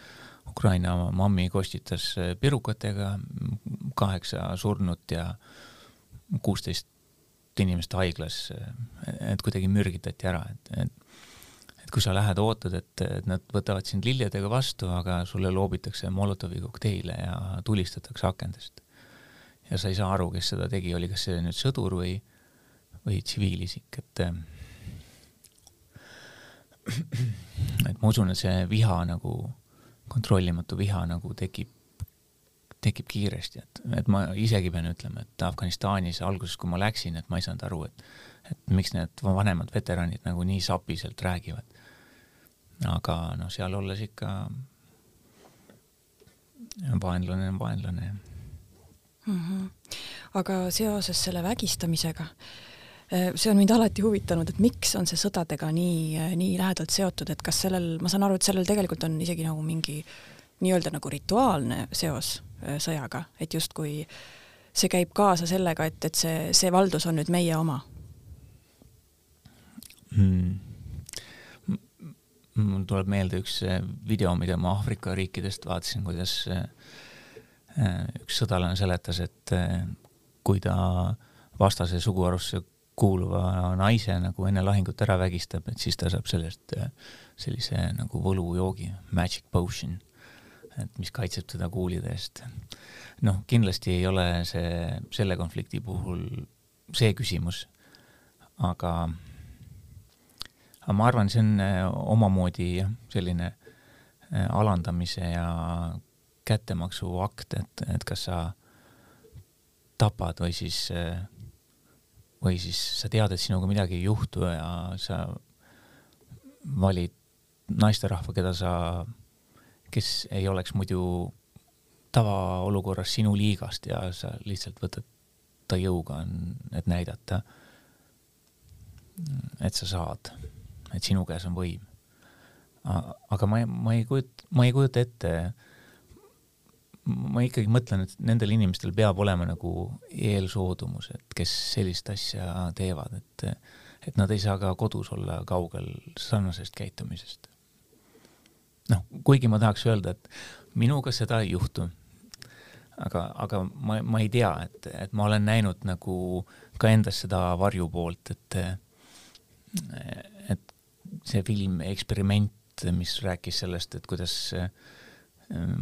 Ukraina mammi kostitas äh, pirukatega kaheksa surnut ja kuusteist inimest haiglas, et kuidagi mürgitati ära, et, et et kui sa lähed, ootad, et, et nad võtavad sind lilledega vastu, aga sulle loobitakse Molotovi kokteile ja tulistatakse akendest. ja sa ei saa aru, kes seda tegi, oli kas see nüüd sõdur või, või tsiviilisik, et et ma usun, et see viha nagu, kontrollimatu viha nagu tekib, tekib kiiresti, et, et ma isegi pean ütlema, et Afganistanis alguses, kui ma läksin, et ma ei saanud aru, et et miks need vanemad veteranid nagu nii sapiselt räägivad aga noh, seal olles ikka vaenlane on vaenlane mm. -hmm. aga seoses selle vägistamisega, eh, see on mind alati huvitanud, et miks on see sõdadega nii, eh, nii lähedalt seotud, et kas sellel, ma saan aru, et sellel tegelikult on isegi nagu mingi nii-öelda nagu rituaalne seos eh, sõjaga, et justkui see käib kaasa sellega, et, et see, see valdus on nüüd meie oma mm mul tuleb meelde üks äh, video, mida ma Aafrika riikidest vaatasin, kuidas äh, äh, üks sõdalane seletas, et kui ta vastase suguharusse kuuluva naise nagu enne lahingut ära vägistab, et siis ta saab sellest sellise nagu võlujoogi, magic potion, et mis kaitseb teda kuulide eest. noh, kindlasti ei ole see selle konflikti puhul see küsimus, aga aga ma arvan, see on äh, omamoodi jah, selline äh, alandamise ja kättemaksu akt, et, et kas sa tapad või siis, äh, või siis sa tead, et sinuga midagi ei juhtu ja sa valid naisterahva, keda sa, kes ei oleks muidu tavaolukorras sinu liigast ja sa lihtsalt võtad ta jõuga, et näidata, et sa saad et sinu käes on võim. aga ma ma ei kujuta, ma ei kujuta ette, ma ikkagi mõtlen, et nendel inimestel peab olema nagu eelsoodumus, et kes sellist asja teevad, et et nad ei saa ka kodus olla kaugel sarnasest käitumisest. noh, kuigi ma tahaks öelda, et minuga seda ei juhtu, aga, aga ma, ma ei tea, et, et ma olen näinud nagu ka endas seda varjupoolt, et et see film Eksperiment, mis rääkis sellest, et kuidas äh,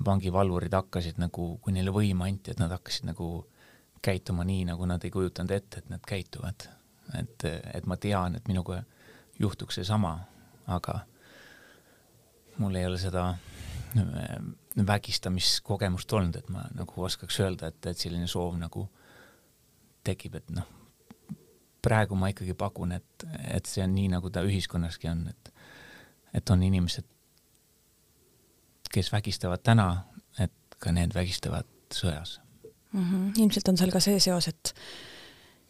vangivalvurid hakkasid nagu, kui neile võim anti, et nad hakkasid nagu käituma nii, nagu nad ei kujutanud ette, et nad käituvad. et, et ma tean, et minuga juhtuks seesama, aga mul ei ole seda äh, vägistamiskogemust olnud, et ma nagu oskaks öelda, et, et selline soov nagu tekib, et noh, praegu ma ikkagi pakun, et, et see on nii, nagu ta ühiskonnaski on, et, et on inimesed, kes vägistavad täna, et ka need vägistavad sõjas mm. -hmm. ilmselt on seal ka see seos, et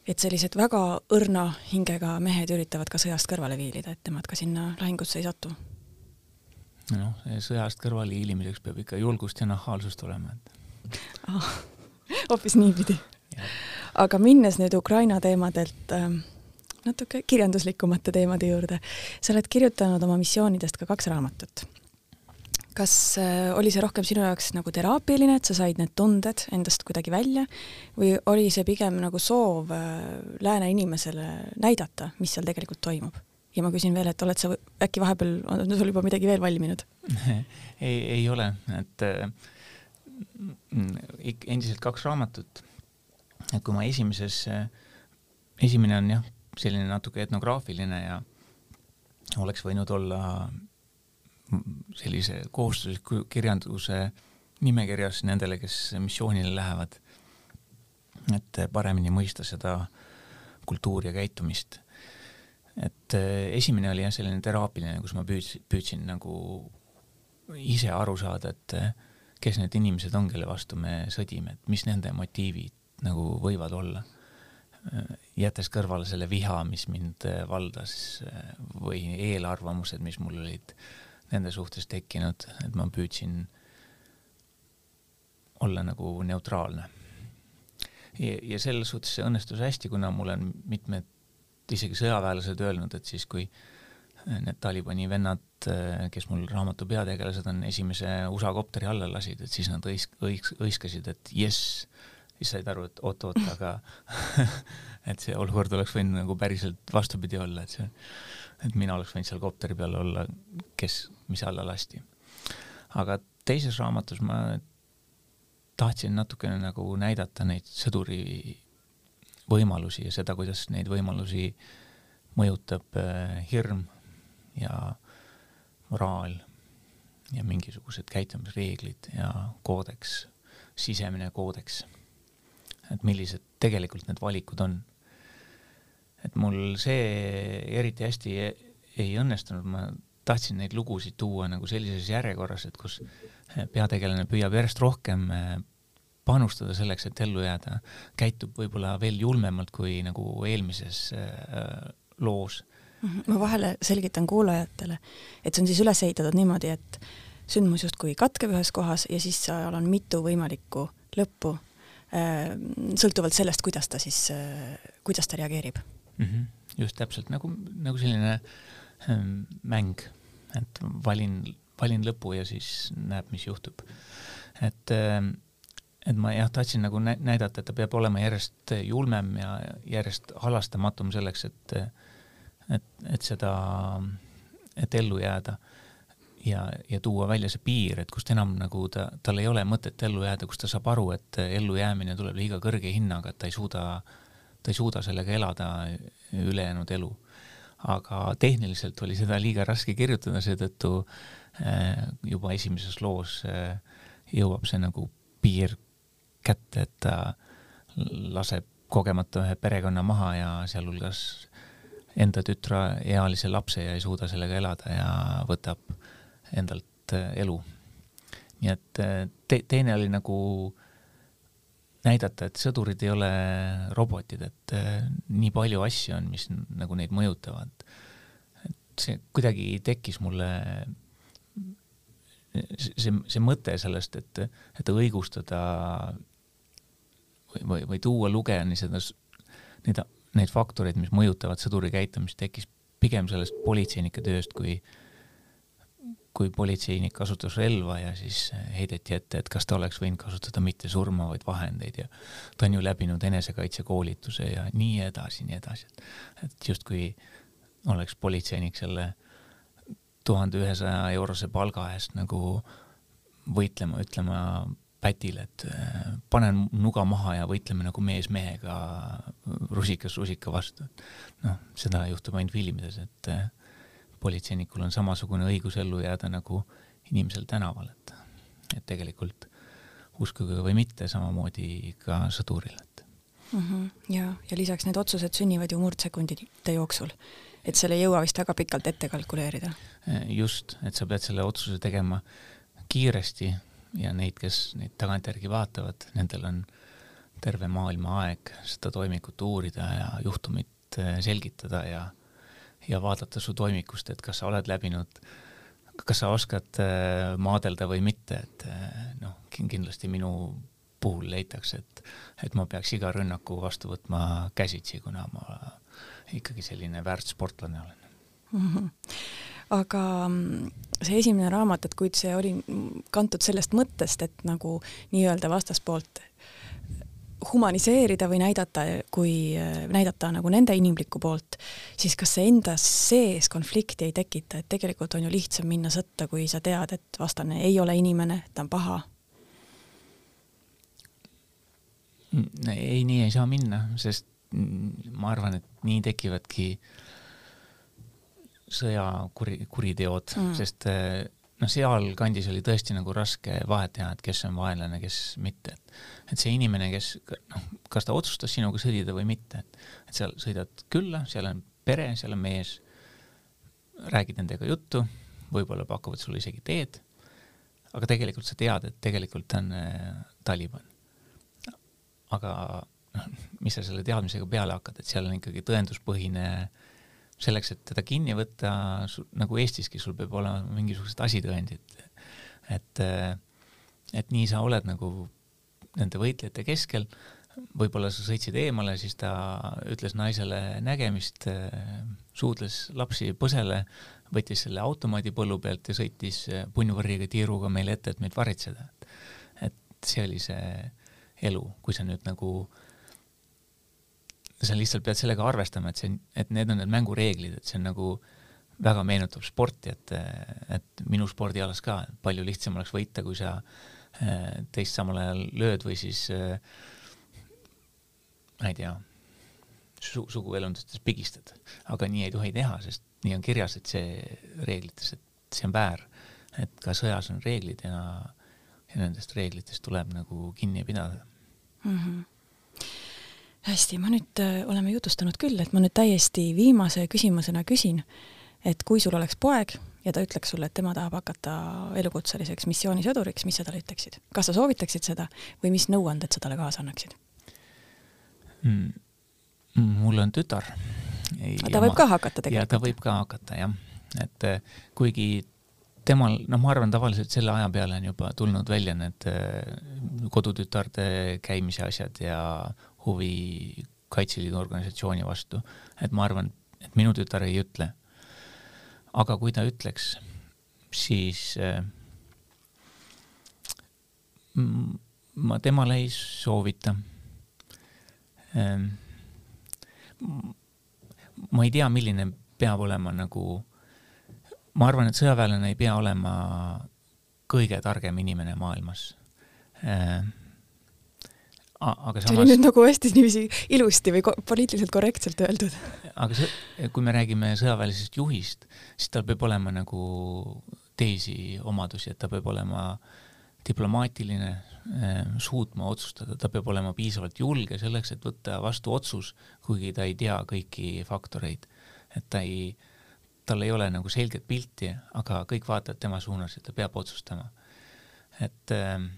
et sellised väga õrna hingega mehed üritavad ka sõjast kõrvale viilida, et nemad ka sinna lahingusse ei satu. noh, sõjast kõrvale hiilimiseks peab ikka julgust ja nahaalsust olema, et ah, hoopis niipidi aga minnes nüüd Ukraina teemadelt äh, natuke kirjanduslikumate teemade juurde, sa oled kirjutanud oma missioonidest ka kaks raamatut. kas äh, oli see rohkem sinu jaoks nagu teraapiline, et sa said need tunded endast kuidagi välja või oli see pigem nagu soov äh, lääne inimesele näidata, mis seal tegelikult toimub? ja ma küsin veel, et oled sa äkki vahepeal, on sul juba midagi veel valminud ei, ei ole, et äh, endiselt kaks raamatut et kui ma esimeses, esimene on jah, selline natuke etnograafiline ja oleks võinud olla sellise kohustusliku kirjanduse nimekirjas nendele, kes missioonile lähevad, et paremini mõista seda kultuuri ja käitumist. et esimene oli jah, selline teraapiline, kus ma püüdsin, püüdsin nagu ise aru saada, et kes need inimesed on, kelle vastu me sõdime, et mis nende motiivid nagu võivad olla. jättes kõrvale selle viha, mis mind valdas või eelarvamused, mis mul olid nende suhtes tekkinud, et ma püüdsin olla nagu neutraalne. ja selles suhtes see õnnestus hästi, kuna mul on mitmed isegi sõjaväelased öelnud, et siis, kui need Talibani vennad, kes mul raamatu peategelased on, esimese USA kopteri alla lasid, et siis nad õis-, õis-, hõiskasid, et jess, siis said aru, et oot-oot, aga et see olukord oleks võinud nagu päriselt vastupidi olla, et see, et mina oleks võinud seal kopteri peal olla, kes, mis alla lasti. aga teises raamatus ma tahtsin natukene nagu näidata neid sõduri võimalusi ja seda, kuidas neid võimalusi mõjutab äh, hirm ja moraal ja mingisugused käitumisreeglid ja koodeks, sisemine koodeks. Et millised tegelikult need valikud on. et mul see eriti hästi ei, ei õnnestunud, ma tahtsin neid lugusid tuua nagu sellises järjekorras, et kus peategelane püüab järjest rohkem äh, panustada selleks, et ellu jääda, käitub võib-olla veel julmemalt kui nagu eelmises äh, loos. Mhm. ma vahele selgitan kuulajatele, et see on siis üles ehitatud niimoodi, et sündmus justkui katkeb ühes kohas ja siis seal on mitu võimalikku lõppu, äh, sõltuvalt sellest, kuidas ta siis, kuidas ta reageerib mm. -hmm. just täpselt nagu, nagu selline ähm, mäng, et valin valin lõpu ja siis näeb, mis juhtub. et, ähm, et ma jah, tahtsin nagu näidata, et ta peab olema järjest julmem ja järjest halastamatum selleks, et, et, et seda, et ellu jääda ja, ja tuua välja see piir, et kust enam nagu ta, tal ei ole mõtet ellu jääda, kus ta saab aru, et ellujäämine tuleb liiga kõrge hinnaga, et ta ei suuda, ta ei suuda sellega elada ülejäänud elu. aga tehniliselt oli seda liiga raske kirjutada, seetõttu Äh, juba esimeses loos äh, jõuab see nagu piir kätte, et ta laseb kogemata ühe perekonna maha ja sealhulgas enda tütreealise lapse ja ei suuda sellega elada ja võtab endalt äh, elu. nii et te, teine oli nagu näidata, et sõdurid ei ole robotid, et nii palju asju on, mis nagu neid mõjutavad. et see kuidagi tekkis mulle see, see mõte sellest, et, et õigustada või, või, või tuua lugejani seda, neid, neid faktoreid, mis mõjutavad sõduri käitumist, tekkis pigem sellest politseinike tööst, kui kui politseinik kasutas relva ja siis heideti ette, et kas ta oleks võinud kasutada mitte surmavaid vahendeid ja ta on ju läbinud enesekaitsekoolituse ja nii edasi, nii edasi, et, et justkui oleks politseinik selle äh, tuhande ühesaja eurose palga eest nagu võitlema, ütlema pätile, et äh, panen nuga maha ja võitleme nagu mees mehega rusikas rusika vastu. noh, seda juhtub ainult filmides, et äh, politseinikul on samasugune õigus ellu jääda nagu inimesel tänaval, et, et tegelikult uskuge või mitte, samamoodi ka sõduril, et mm. -hmm, ja, ja lisaks need otsused sünnivad ju murdsekundite jooksul et seal ei jõua vist väga pikalt ette kalkuleerida. just, et sa pead selle otsuse tegema kiiresti ja neid, kes neid tagantjärgi vaatavad, nendel on terve maailma aeg seda toimikut uurida ja juhtumit eh, selgitada ja, ja vaadata su toimikust, et kas sa oled läbinud, kas sa oskad eh, maadelda või mitte, et eh, noh, kindlasti minu puhul leitakse, et, et ma peaks iga rünnaku vastu võtma käsitsi, kuna ma ikkagi selline väärt sportlane olen mm. -hmm. aga see esimene raamat, et kuid see oli kantud sellest mõttest, et nagu nii-öelda vastaspoolt humaniseerida või näidata, kui näidata nagu nende inimlikku poolt, siis kas see enda sees konflikti ei tekita, et tegelikult on ju lihtsam minna sõtta, kui sa tead, et vastane ei ole inimene, ta on paha? ei, nii ei saa minna, sest ma arvan, et nii tekivadki sõjakuri, kuriteod mm., sest eh, noh, sealkandis oli tõesti nagu raske vahet teha, et kes on vaenlane, kes mitte, et et see inimene, kes noh, kas ta otsustas sinuga sõdida või mitte, et et seal sõidad külla, seal on pere, seal on mees, räägid nendega juttu, võib-olla pakuvad sulle isegi teed, aga tegelikult sa tead, et tegelikult on äh, Taliban. aga noh, mis sa selle teadmisega peale hakkad, et seal on ikkagi tõenduspõhine selleks, et teda kinni võtta, nagu Eestiski, sul peab olema mingisugused asitõendid. et, et nii sa oled nagu nende võitlejate keskel, võib-olla sa sõitsid eemale, siis ta ütles naisele nägemist, suudles lapsi põsele, võttis selle automaadi põllu pealt ja sõitis punnvõrriga tiiruga meile ette, et meid varitseda. et see oli see elu, kui sa nüüd nagu, sa lihtsalt pead sellega arvestama, et see, et need on need mängureeglid, et see on nagu väga meenutab sporti, et, et minu spordialas ka palju lihtsam oleks võita, kui sa eh, teist samal ajal lööd või siis äh, ma ei tea su, suguelundustes pigistad, aga nii ei tohi teha, sest nii on kirjas, et see reeglites, et see on väär, et ka sõjas on reeglid ja, ja nendest reeglitest tuleb nagu kinni pidada. Mm. -hmm hästi, ma nüüd äh, oleme jutustanud küll, et ma nüüd täiesti viimase küsimusena küsin, et kui sul oleks poeg ja ta ütleks sulle, et tema tahab hakata elukutseliseks missioonisõduriks, mis sa talle ütleksid? kas sa soovitaksid seda või mis nõuanded sa talle kaasa annaksid? mm,? mul on tütar. ta võib ma, ka hakata tegelikult? ja ta võib ka hakata jah, et eh, kuigi temal, noh, ma arvan, tavaliselt selle aja peale on juba tulnud välja need eh, kodutütarde käimise asjad ja huvi Kaitseliidu organisatsiooni vastu, et ma arvan, et minu tütar ei ütle. aga kui ta ütleks, siis äh, ma temale ei soovita Ehm, ma ei tea, milline peab olema nagu, ma arvan, et sõjaväelane ei pea olema kõige targem inimene maailmas ehm, aga samas. see oli nüüd nagu hästi niiviisi ilusti või poliitiliselt korrektselt öeldud. aga see, kui me räägime sõjaväelisest juhist, siis tal peab olema nagu teisi omadusi, et ta peab olema diplomaatiline, Ehm, suutma otsustada, ta peab olema piisavalt julge selleks, et võtta vastu otsus, kuigi ta ei tea kõiki faktoreid. et ta ei, tal ei ole nagu selget pilti, aga kõik vaatavad tema suunas, et ta peab otsustama. et, ehm,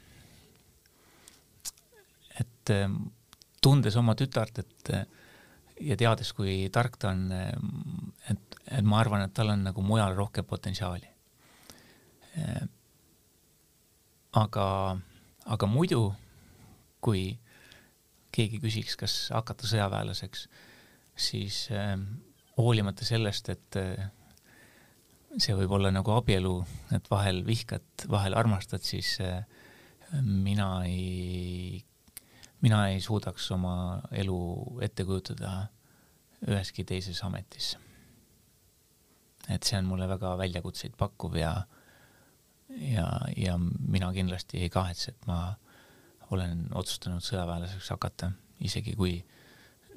et ehm, tundes oma tütart, et ja teades, kui tark ta on, et, et ma arvan, et tal on nagu mujal rohkem potentsiaali. aga aga muidu, kui keegi küsiks, kas hakata sõjaväelaseks, siis hoolimata sellest, et see võib olla nagu abielu, et vahel vihkad, vahel armastad, siis mina ei, mina ei suudaks oma elu ette kujutada üheski teises ametis. et see on mulle väga väljakutseid pakkuv ja ja, ja mina kindlasti ei kahetse, et ma olen otsustanud sõjaväelaseks hakata, isegi kui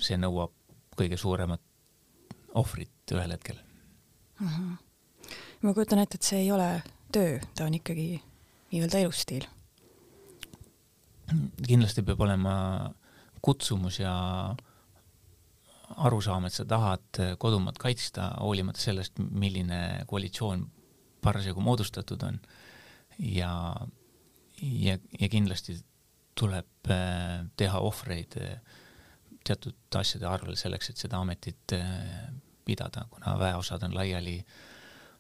see nõuab kõige suuremat ohvrit ühel hetkel mm. -hmm. ma kujutan ette, et see ei ole töö, ta on ikkagi nii-öelda elustiil. Kindlasti peab olema kutsumus ja arusaam, et sa tahad kodumaad kaitsta, hoolimata sellest, milline koalitsioon parasjagu moodustatud on ja, ja, ja kindlasti tuleb äh, teha ohvreid äh, teatud asjade arvel selleks, et seda ametit äh, pidada, kuna väeosad on laiali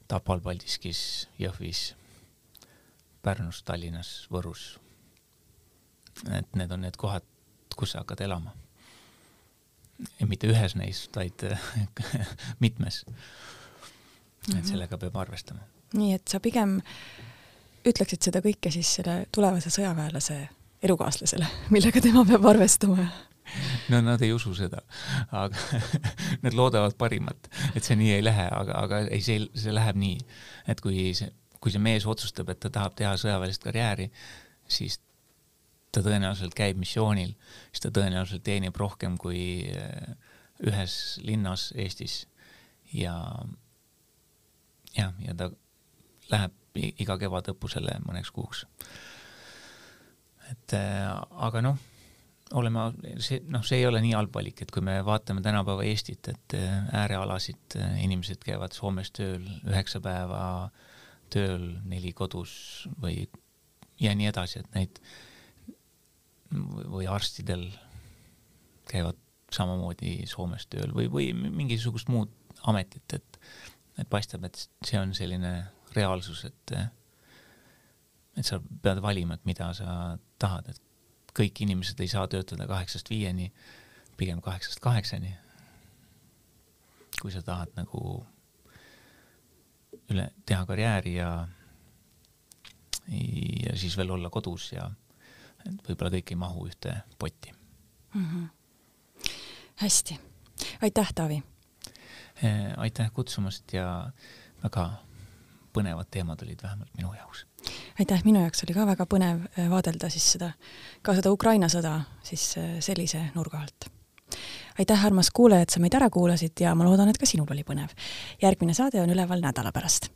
Tapal, Paldiskis, Jõhvis, Pärnus, Tallinnas, Võrus. Et need on need kohad, kus sa hakkad elama. mitte ühes neist, vaid mitmes. et mhm. sellega peab arvestama. nii et sa pigem ütleksid seda kõike siis selle tulevase sõjaväelase elukaaslasele, millega tema peab arvestama? no nad ei usu seda, aga nad loodavad parimat, et see nii ei lähe, aga, aga ei, see, see läheb nii, et kui see, kui see mees otsustab, et ta tahab teha sõjaväelist karjääri, siis ta tõenäoliselt käib missioonil, siis ta tõenäoliselt teenib rohkem kui äh, ühes linnas Eestis ja jah, ja ta läheb iga kevadõppusele mõneks kuuks. et äh, aga noh, oleme, see, noh, see ei ole nii halb valik, et kui me vaatame tänapäeva Eestit, et äh, äärealasid inimesed käivad Soomes tööl üheksa päeva tööl, neli kodus või ja nii edasi, et neid või arstidel käivad samamoodi Soomes tööl või, või mingisugust muud ametit, et, et paistab, et see on selline reaalsus, et, et sa pead valima, et mida sa tahad, et kõik inimesed ei saa töötada kaheksast viieni, pigem kaheksast kaheksani. kui sa tahad nagu üle, teha karjääri ja, ja siis veel olla kodus ja võib-olla kõik ei mahu ühte potti mm. -hmm. hästi, aitäh, Taavi Eh, aitäh kutsumast ja väga põnevad teemad olid vähemalt minu jaoks. aitäh, minu jaoks oli ka väga põnev eh, vaadelda siis seda, ka seda Ukraina sõda siis eh, sellise nurga alt. aitäh, armas kuulaja, et sa meid ära kuulasid ja ma loodan, et ka sinul oli põnev. järgmine saade on üleval nädala pärast